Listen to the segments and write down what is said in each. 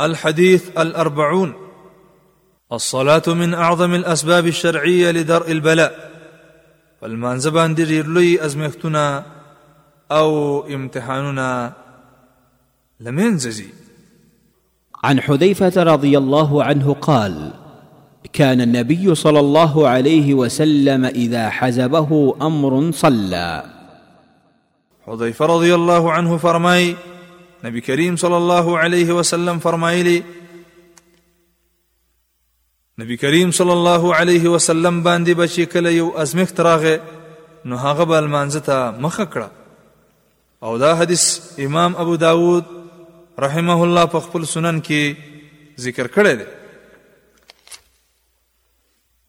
الحديث الاربعون الصلاه من اعظم الاسباب الشرعيه لدرء البلاء فالمانزبان لي أزمكتنا او امتحاننا لم ينززي عن حذيفه رضي الله عنه قال كان النبي صلى الله عليه وسلم اذا حزبه امر صلى حذیفه رضی الله عنه فرمای نبی کریم صلی الله علیه وسلم فرمایلی نبی کریم صلی الله علیه وسلم باندې بچی کله یو ازمخت راغې نو هغه بل مانځ ته مخ کړه او دا حدیث امام ابو داود رحمه الله په خپل سنن کې ذکر کړی دی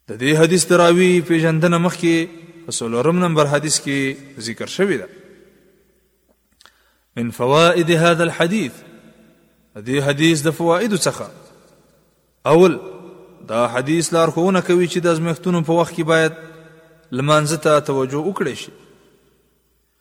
د دې حدیث دراوی پیژندنه مخکې په سولورم نمبر حدیث کې ذکر شوی ده من فوائد هذا الحديث دې حدیث د فواید څخه اول دا حدیث لارښوونه کوي چې د ازمختونو په وخت کې باید لمانځه ته توجه وکړي شي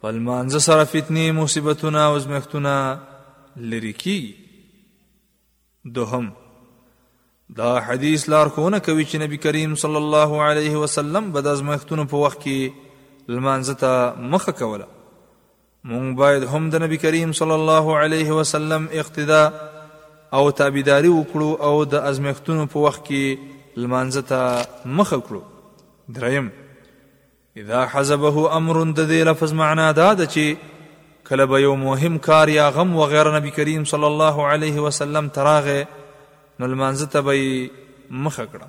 په لمانځه سره فتنې مصیبتونه او ازمېښتونه لرې کېږي دوهم دا حدیث لارښوونه کوي چې نبی کریم صلی الله علیه وسلم به د ازمېښتونو په وخت کې لمانځه ته مخه کوله مونږ باید هم د نبی کریم صلی الله علیه وسلم اقتدا او تابعداري وکړو او د ازمېښتونو په وخت کې لمانځه ته مخه کړو دریم اذا حزبه امر د دې لفظ معنا دا ده چې کله به یو مهم کار یا غم وغیره نبی کریم صلی الله علیه وسلم تراغه نو لمانځه ته به مخ کړه